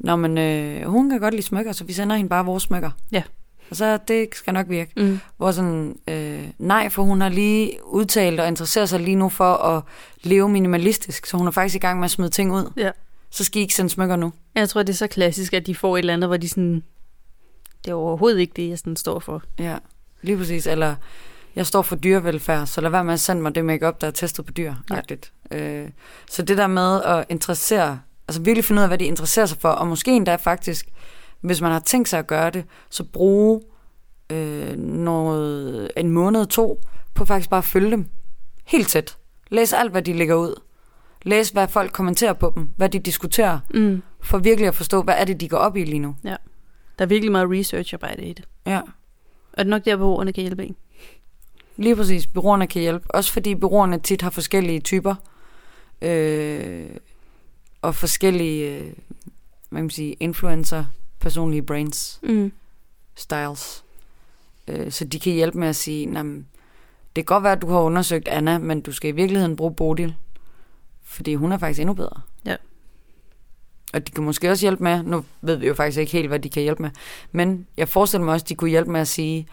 Nå, men øh, hun kan godt lide smykker, så vi sender hende bare vores smykker. Ja. Og så det skal nok virke. Mm. Hvor sådan, øh, nej, for hun har lige udtalt og interesserer sig lige nu for at leve minimalistisk, så hun er faktisk i gang med at smide ting ud. Ja. så skal I ikke sende smykker nu. Jeg tror, det er så klassisk, at de får et eller andet, hvor de sådan... Det er overhovedet ikke det, jeg sådan står for. Ja, lige præcis. Eller, jeg står for dyrevelfærd, så lad være med at sende mig det makeup der er testet på dyr. Ja. Øh, så det der med at interessere, altså virkelig finde ud af, hvad de interesserer sig for, og måske endda faktisk, hvis man har tænkt sig at gøre det, så bruge øh, noget, en måned, to, på faktisk bare at følge dem helt tæt. Læs alt, hvad de lægger ud. Læs, hvad folk kommenterer på dem, hvad de diskuterer, Mm. for virkelig at forstå, hvad er det, de går op i lige nu. Ja. Der er virkelig meget researcharbejde i det. Ja, Og det er nok der, ordene kan hjælpe en. lige præcis. Byråerne kan hjælpe. Også fordi byråerne tit har forskellige typer. Øh, og forskellige, øh, hvad kan man sige, influencer, personlige brands, Mm. styles. Øh, så de kan hjælpe med at sige, "Nå, men det kan godt være, at du har undersøgt Anna, men du skal i virkeligheden bruge Bodil. Fordi hun er faktisk endnu bedre. Ja. Og de kan måske også hjælpe med, nu ved vi jo faktisk ikke helt, hvad de kan hjælpe med, men jeg forestiller mig også, at de kunne hjælpe med at sige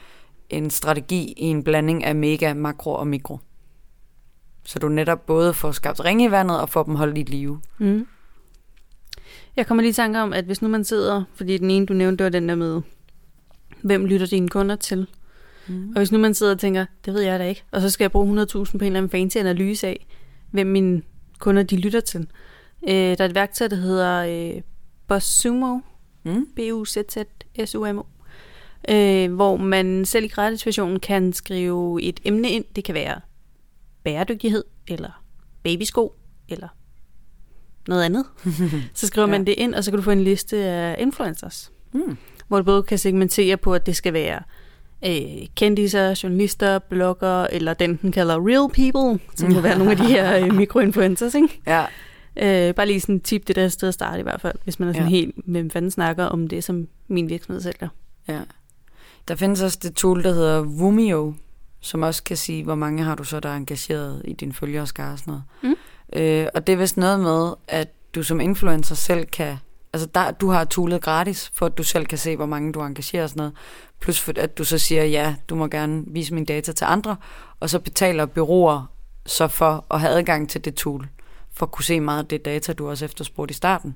en strategi i en blanding af mega, makro og mikro. Så du netop både får skabt ringe i vandet og får dem holdt i live. Mm. Jeg kommer lige i tanke om, at hvis nu man sidder, fordi den ene, du nævnte, det var den der med, hvem lytter dine kunder til? Mm. Og hvis nu man sidder og tænker, det ved jeg da ikke, og så skal jeg bruge 100.000 på en eller anden fancy analyse af, hvem mine kunder de lytter til. Øh, der er et værktøj, der hedder øh, BuzzSumo, Mm. B-U-Z-Z-S-U-M-O, øh, hvor man selv i gratisversionen kan skrive et emne ind. Det kan være bæredygtighed, eller babysko, eller noget andet. så skriver man Ja. det ind, og så kan du få en liste af influencers Mm. hvor du både kan segmentere på, at det skal være øh, kendiser, journalister, blogger, eller den, den kalder real people, som må være nogle af de her øh, mikroinfluencers, ikke? Ja, Øh, bare lige sådan tip, det der sted at starte i hvert fald, hvis man er sådan Ja. helt, hvem fanden snakker om det, som min virksomhed sælger. ja. Der findes også det tool, der hedder Vumio, som også kan sige, hvor mange har du så, der er engageret i dine følgere og skare og sådan noget. Mm. Øh, og det er vist noget med, at du som influencer selv kan... Altså, der, du har toolet gratis, for at du selv kan se, hvor mange du engagerer og sådan noget. Plus for, at du så siger, ja, du må gerne vise mine data til andre, og så betaler byråer så for at have adgang til det tool, for at kunne se meget af det data, du også efterspurgte i starten.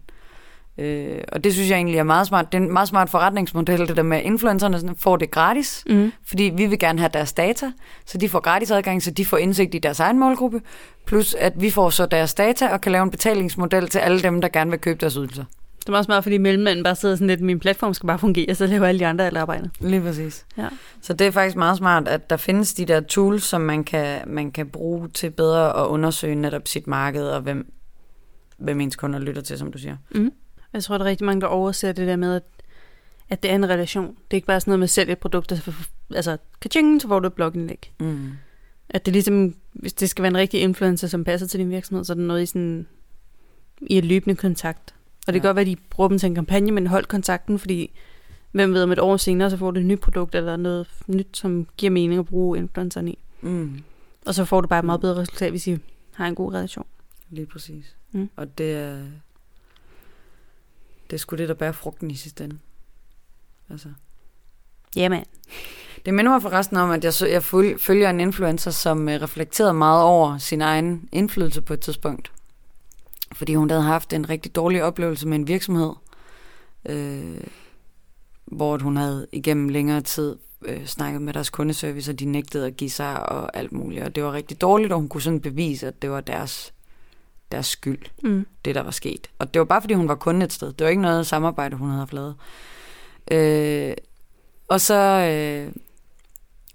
Øh, og det synes jeg egentlig er meget smart. Det er en meget smart forretningsmodel, det der med, at influencerne sådan får det gratis, Mm. fordi vi vil gerne have deres data, så de får gratis adgang, så de får indsigt i deres egen målgruppe, plus at vi får så deres data og kan lave en betalingsmodel til alle dem, der gerne vil købe deres ydelser. Det er meget, fordi mellemmanden bare sidder sådan lidt, min platform skal bare fungere, så laver alle de andre alt arbejdet. Lige præcis. Ja. Så det er faktisk meget smart, at der findes de der tools, som man kan, man kan bruge til bedre at undersøge netop sit marked, og hvem, hvem ens kunder lytter til, som du siger. Mm. Jeg tror, der er rigtig mange, der overser det der med, at, at det er en relation. Det er ikke bare sådan noget med at sælge et produkt, og så, altså, kaching, så får du et blogindlæg. Mm. At det ligesom, hvis det skal være en rigtig influencer, som passer til din virksomhed, så er det noget i sådan, i et løbende kontakt. Og det kan Ja. godt være, at de bruger dem til en kampagne, men hold kontakten, fordi hvem ved om et år senere, så får du et nyt produkt, eller noget nyt, som giver mening at bruge influenceren i. Mm. Og så får du bare et meget bedre resultat, hvis I har en god relation. Lige præcis. Mm. Og det er, det er sgu det, der bærer frugten i sidste ende. Altså. Ja, man. Det minder mig forresten om, at jeg, så, jeg følger en influencer, som øh, reflekterede meget over sin egen indflydelse på et tidspunkt. Fordi hun havde haft en rigtig dårlig oplevelse med en virksomhed, øh, hvor hun havde igennem længere tid øh, snakket med deres kundeservice, og de nægtede at give sig og alt muligt. Og det var rigtig dårligt, og hun kunne sådan bevise, at det var deres, deres skyld Mm. det, der var sket. Og det var bare, fordi hun var kunde et sted. Det var ikke noget samarbejde, hun havde haft lavet. Øh, og så... Øh,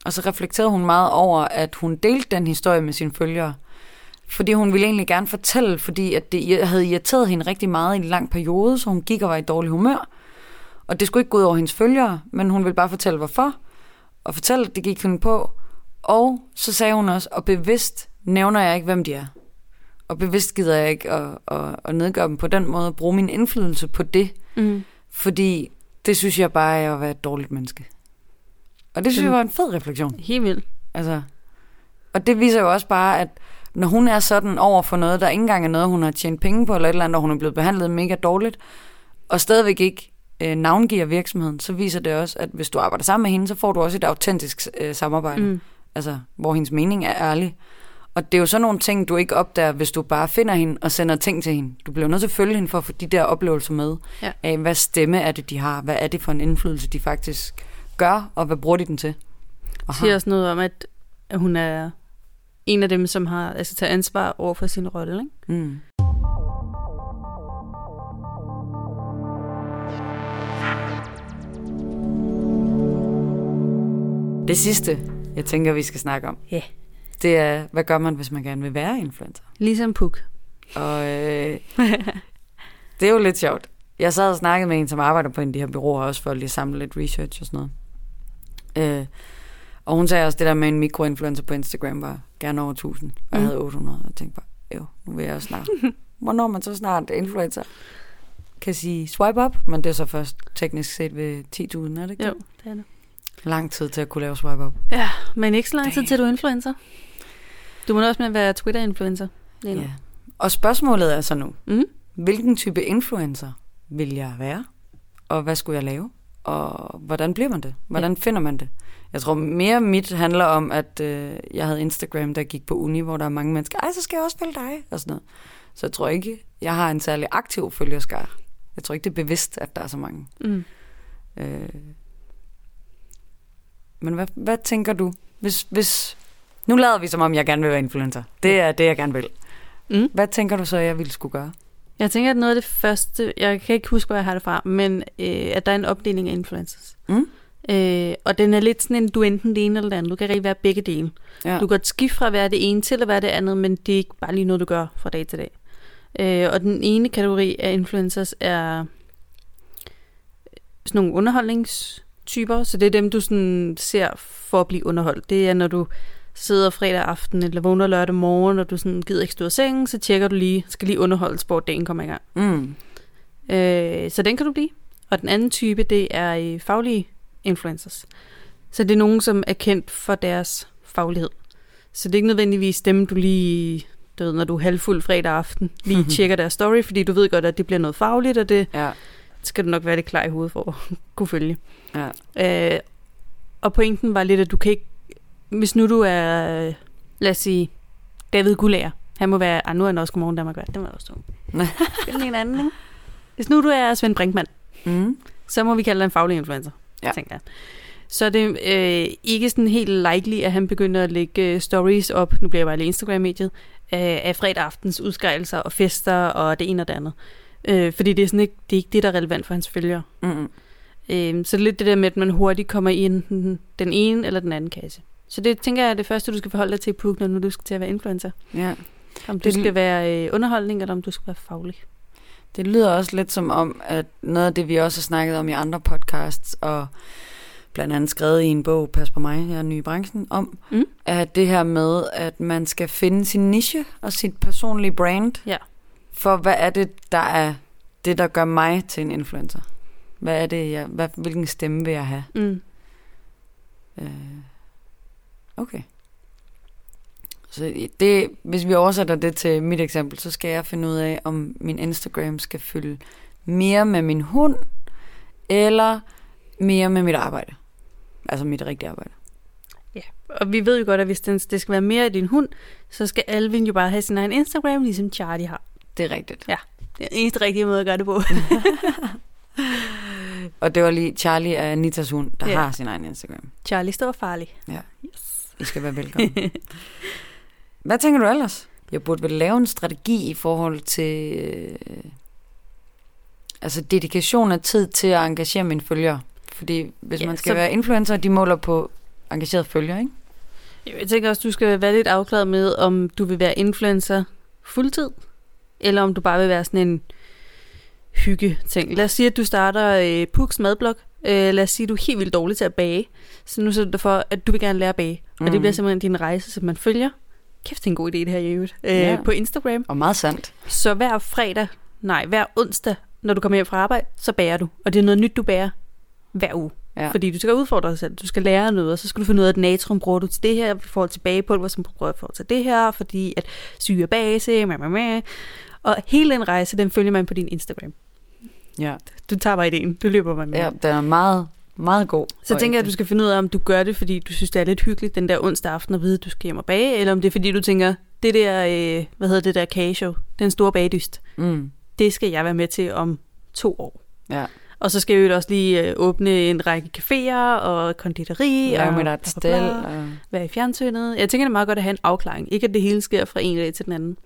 og så reflekterede hun meget over, at hun delte den historie med sine følgere. Fordi hun ville egentlig gerne fortælle, fordi at det havde irriteret hende rigtig meget i en lang periode, så hun gik og var i dårlig humør. Og det skulle ikke gå ud over hendes følgere, men hun ville bare fortælle, hvorfor. Og fortælle, at det gik hun på. Og så sagde hun også, og bevidst nævner jeg ikke, hvem de er. Og bevidst gider jeg ikke at, at, at nedgøre dem på den måde, og bruge min indflydelse på det. Mm. Fordi det synes jeg bare er at være et dårligt menneske. Og det synes Den- jeg var en fed refleksion. Helt vildt. Altså, og det viser jo også bare, at når hun er sådan over for noget, der ikke engang er noget, hun har tjent penge på, eller et eller andet, og hun er blevet behandlet mega dårligt, og stadigvæk ikke øh, navngiver virksomheden, så viser det også, at hvis du arbejder sammen med hende, så får du også et autentisk øh, samarbejde. Mm. Altså, hvor hendes mening er ærlig. Og det er jo sådan nogle ting, du ikke opdager, hvis du bare finder hende og sender ting til hende. Du bliver nødt til at følge hende for at få de der oplevelser med. Ja. Af, hvad stemme er det, de har? Hvad er det for en indflydelse, de faktisk gør? Og hvad bruger de den til? Og siger også noget om, at hun er en af dem, som har altså, taget ansvar over for sin rolle. Ikke? Mm. Det sidste, jeg tænker, vi skal snakke om, Ja. Det er, hvad gør man, hvis man gerne vil være influencer? Ligesom Puk. Og øh, det er jo lidt sjovt. Jeg sad og snakkede med en, som arbejder på en af de her byråer, også for at lige samle lidt research og sådan noget. Øh, og hun sagde også, det der med en mikroinfluencer på Instagram var gerne over 1000, og jeg Mm. havde 800, og jeg tænkte bare, jo, nu vil jeg også snart. Hvornår man så snart influencer kan sige swipe up, men det er så først teknisk set ved 10.000, er det ikke Jo, det er det. Lang tid til at kunne lave swipe up. Ja, men ikke så lang tid til du er influencer. Du må også med være Twitter-influencer. Ja. Og spørgsmålet er så nu, Mm. hvilken type influencer vil jeg være? Og hvad skulle jeg lave? Og hvordan bliver man det? Hvordan finder man det? Jeg tror mere mit handler om, at øh, jeg havde Instagram, der gik på uni, hvor der er mange mennesker, ej, så skal jeg også følge dig, og sådan noget. Så jeg tror ikke, jeg har en særlig aktiv følgerskar. Jeg tror ikke, det er bevidst, at der er så mange. Mm. Øh. Men hvad, hvad tænker du? Hvis, hvis... Nu lader vi som om, jeg gerne vil være influencer. Det er det, jeg gerne vil. Mm. Hvad tænker du så, jeg ville skulle gøre? Jeg tænker, at noget af det første, jeg kan ikke huske, hvor jeg har det fra, men øh, at der er en opdeling af influencers. Mm? Øh, og den er lidt sådan en, du enten det ene eller det andet. Du kan rigtig være begge dele. Ja. Du kan godt skifte fra at være det ene til at være det andet, men det er ikke bare lige noget, du gør fra dag til dag. Øh, og den ene kategori af influencers er sådan nogle underholdningstyper, så det er dem, du sådan ser for at blive underholdt. Det er, når du sidder fredag aften eller vågner lørdag morgen, og du sådan gider ikke stå af sengen, så tjekker du lige, skal lige underholde, hvor dagen kommer i gang. Mm. Øh, så den kan du blive. Og den anden type, det er øh, faglige influencers. Så det er nogen, som er kendt for deres faglighed. Så det er ikke nødvendigvis dem, du lige, du ved, når du er halvfuld fredag aften, lige tjekker deres story, fordi du ved godt, at det bliver noget fagligt, og det Ja. Skal du nok være lidt klar i hovedet for at kunne følge. Ja. Øh, og pointen var lidt, at du kan ikke, hvis nu du er, lad os sige, David Gulager, han må være, ah, nu er han også Godmorgen Danmark vært, det var også dumt. Find en anden, ikke? Hvis nu du er Svend Brinkmann, Mm. så må vi kalde dig en faglig influencer, Ja. tænker jeg. Så er det øh, ikke sådan helt likely, at han begynder at lægge øh, stories op, nu bliver jeg bare lige Instagram-mediet, øh, af fredag aftens udskejelser og fester og det ene og det andet. Øh, fordi det er, sådan ikke, det er ikke det, der er relevant for hans følgere. Mm. Øh, så det er lidt det der med, at man hurtigt kommer i enten den ene eller den anden kasse. Så det tænker jeg er det første, du skal forholde dig til, Puk, når nu du skal til at være influencer. Ja. Om du Det- skal være øh, underholdning, eller om du skal være faglig. Det lyder også lidt som om, at noget af det, vi også har snakket om i andre podcasts, og blandt andet skrevet i en bog, Pas på mig, jeg er ny i branchen, om, Mm. er det her med, at man skal finde sin niche og sit personlige brand. Ja. For hvad er det, der er det, der gør mig til en influencer? Hvad er det, jeg, hvad, hvilken stemme vil jeg have? Mm. Øh, okay. Så det, hvis vi oversætter det til mit eksempel, så skal jeg finde ud af, om min Instagram skal fylde mere med min hund, eller mere med mit arbejde. Altså mit rigtige arbejde. Og vi ved jo godt, at hvis den, det skal være mere af din hund, så skal Alvin jo bare have sin egen Instagram, ligesom Charlie har. Det er rigtigt. Det er den eneste rigtige måde at gøre det på. Og det var lige Charlie er Anitas hund, der Ja. har sin egen Instagram. Charlie står farlig. Ja. Yes. I skal være velkommen. Hvad tænker du ellers? Jeg burde vel lave en strategi i forhold til øh, altså dedikation af tid til at engagere mine følgere. Fordi hvis Ja, man skal så- være influencer, de måler på engageret følgere, ikke? Jeg tænker også, du skal være lidt afklaret med, om du vil være influencer fuldtid, eller om du bare vil være sådan en hygge ting. Lad os sige, at du starter øh, Puks madblog. Øh, lad os sige, at du er helt vildt dårlig til at bage. Så nu sætter du for, at du vil gerne lære at bage. Mm. Og det Mhm. bliver simpelthen din rejse, som man følger. Kæft, det er en god idé, det her i øvrigt. Øh, Ja. På Instagram. Og meget sandt. Så hver fredag, nej, hver onsdag, når du kommer hjem fra arbejde, så bager du. Og det er noget nyt, du bager hver uge. Ja. Fordi du skal udfordre dig selv. Du skal lære noget, og så skal du finde ud af, at natron bruger du til det her, i forhold til bagepulver, som bruger du til det her, fordi at syre base, ma. Og hele den rejse, den følger man på din Instagram. Ja. Du tager bare ideen, du løber bare med. ja, den er meget, meget god. Så tænker jeg, at du skal finde ud af, om du gør det, fordi du synes, det er lidt hyggeligt den der onsdag aften at vide, at du skal hjem og bage, eller om det er, fordi du tænker, det der, øh, hvad hedder det der kageshow, den store bagdyst, Mm. det skal jeg være med til om to år. Ja. Og så skal vi jo også lige øh, åbne en række caféer og konditori Lave og eget bla, stel. Og... være i fjernsynet. Jeg tænker, det er meget godt at have en afklaring. Ikke at det hele sker fra en dag til den anden.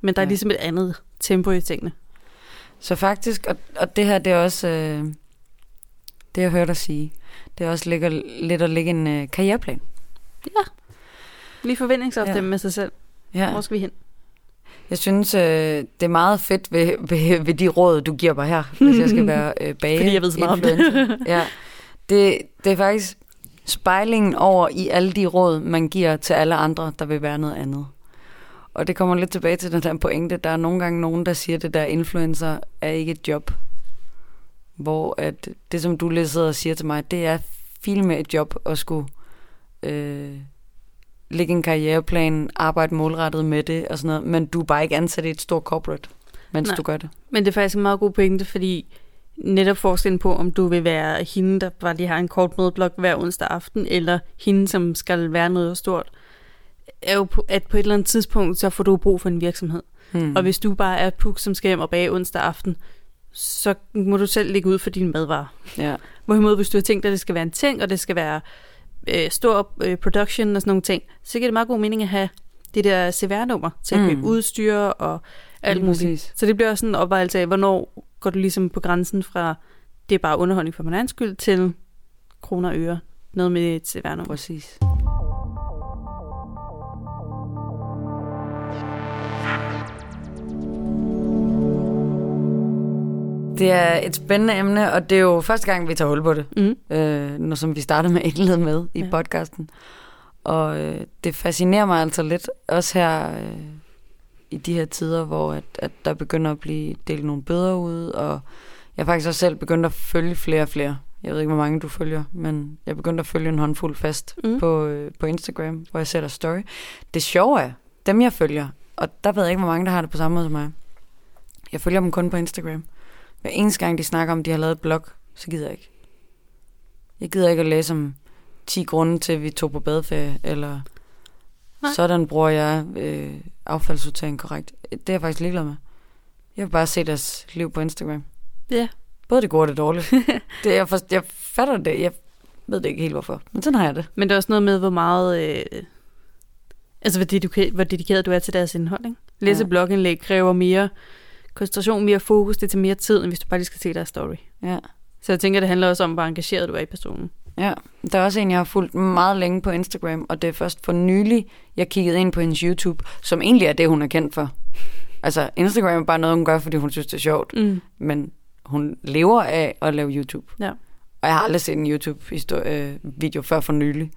Men der er Ja. ligesom et andet tempo i tingene. Så faktisk, og, og det her, det er også, øh, det jeg hørte dig sige, det er også ligger, lidt at lægge en øh, karriereplan. Lige forventningsafstemme Ja. med sig selv. Ja. Hvor skal vi hen? Jeg synes, øh, det er meget fedt ved, ved, ved de råd, du giver mig her, hvis jeg skal være øh, bage. Fordi jeg ved så meget om det. ja. det. Det er faktisk spejlingen over i alle de råd, man giver til alle andre, der vil være noget andet. Og det kommer lidt tilbage til den der pointe. Der er nogle gange nogen, der siger, at det der influencer er ikke et job. Hvor at det, som du lidt sidder og siger til mig, det er filme et job at skulle øh, lægge en karriereplan, arbejde målrettet med det og sådan noget, men du er bare ikke ansat i et stort corporate, mens Nej. du gør det. Men det er faktisk en meget god pointe, fordi netop forskellen på, om du vil være hende, der bare lige har en kort mødeblok hver onsdag aften, eller hende, som skal være noget stort, er jo, på, at på et eller andet tidspunkt, så får du brug for en virksomhed. Hmm. Mm. Og hvis du bare er puk, som skal hjem og bage onsdag aften, så må du selv lægge ud for dine madvarer. ja. Hvorimod, hvis du har tænkt, at det skal være en ting, og det skal være øh, stor øh, production og sådan nogle ting, så giver det meget god mening at have det der CVR-nummer til at Mm. købe udstyr og alt muligt. Så det bliver også sådan en opvejelse af, hvornår går du ligesom på grænsen fra, det er bare underholdning for min egen skyld, til kroner og øre. Noget med et CVR-nummer. Præcis. Det er et spændende emne, og det er jo første gang, vi tager hul på det, Mm. øh, når, som vi startede med at indlede med i Ja. podcasten. Og øh, det fascinerer mig altså lidt, også her øh, i de her tider, hvor at, at der begynder at blive delt nogle bøder ud, og jeg faktisk også selv begyndt at følge flere og flere. Jeg ved ikke, hvor mange du følger, men jeg begyndte at følge en håndfuld fast Mm. mm. på, øh, på Instagram, hvor jeg sætter story. Det sjove er, dem jeg følger, og der ved jeg ikke, hvor mange, der har det på samme måde som mig. Jeg følger dem kun på Instagram. Hver eneste gang, de snakker om, de har lavet et blog, så gider jeg ikke. Jeg gider ikke at læse om 10 grunde til, at vi tog på badeferie, eller Nej. Nej. sådan bruger jeg øh, affaldssortering korrekt. Det er jeg faktisk ligeglad med. Jeg vil bare se deres liv på Instagram. Ja. Både det gode og det dårlige. det, jeg, for, jeg fatter det. Jeg ved det ikke helt, hvorfor. Men sådan har jeg det. Men det er også noget med, hvor meget... Øh, altså, hvor, dedikeret, hvor dedikeret du er til deres indhold, ikke? Læse Ja. blogindlæg kræver mere koncentration, mere fokus, det tager mere tid, end hvis du bare lige skal se deres story. Ja. Så jeg tænker, det handler også om, hvor engageret du er i personen. Ja, der er også en, jeg har fulgt meget længe på Instagram, og det er først for nylig, jeg kiggede ind på hendes YouTube, som egentlig er det, hun er kendt for. Altså, Instagram er bare noget, hun gør, fordi hun synes, det er sjovt, Mm. men hun lever af at lave YouTube. Ja. Og jeg har aldrig set en YouTube-video før for nylig.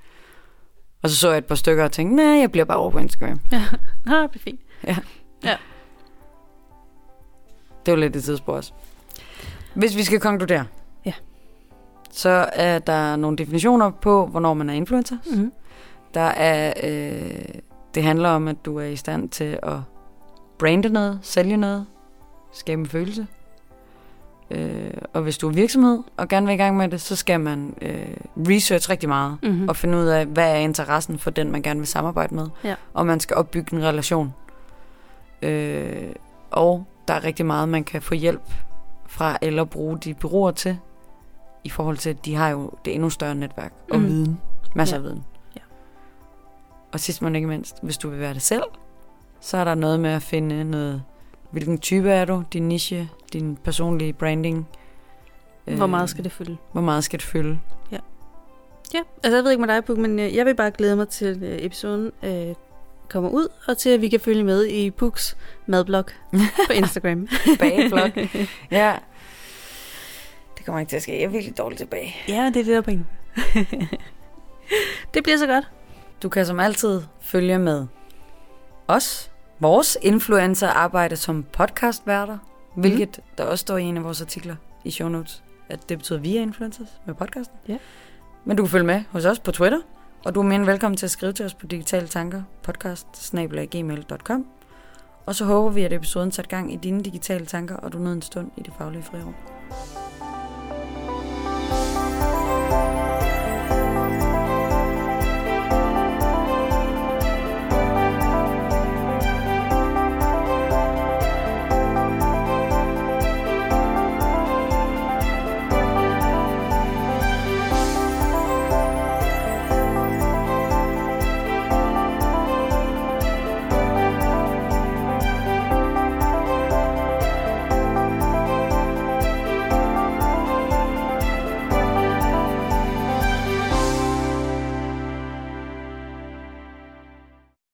Og så så jeg et par stykker og tænkte, nej, jeg bliver bare over på Instagram. Ja, ah, det er fint. Det var lidt et tidsspor også. Hvis vi skal konkludere, Ja. så er der nogle definitioner på, hvornår man er influencer. Mm. Der er, øh, det handler om, at du er i stand til at brande noget, sælge noget, skabe en følelse. Øh, og hvis du er virksomhed og gerne vil i gang med det, så skal man øh, research rigtig meget Mm-hmm. og finde ud af, hvad er interessen for den, man gerne vil samarbejde med. Ja. Og man skal opbygge en relation. Øh, og der er rigtig meget, man kan få hjælp fra eller bruge de byråer til, i forhold til, at de har jo det endnu større netværk og Mhm. viden. Masser Ja. af viden. Ja. Og sidst men ikke mindst, hvis du vil være det selv, så er der noget med at finde noget, hvilken type er du, din niche, din personlige branding. Hvor Øh, meget skal det fylde? Hvor meget skal det fylde? Ja, altså jeg ved ikke med dig, Puk, men øh, jeg vil bare glæde mig til, at episoden øh, kommer ud, og til, at vi kan følge med i Puks madblog på Instagram. Bageblog. ja. Det kommer ikke til at ske. Jeg er virkelig dårlig tilbage. ja, det er det, der er pointen. det bliver så godt. Du kan som altid følge med os, vores influencer-arbejde som podcastværter, hvilket der også står i en af vores artikler i show notes, at det betyder, at vi er influencers med podcasten. Ja. Men du kan følge med hos os på Twitter, og du er mere end velkommen til at skrive til os på digitale tanker podcast og så håber vi, at episoden satte gang i dine digitale tanker, og du nåede en stund i det faglige frirum. thank you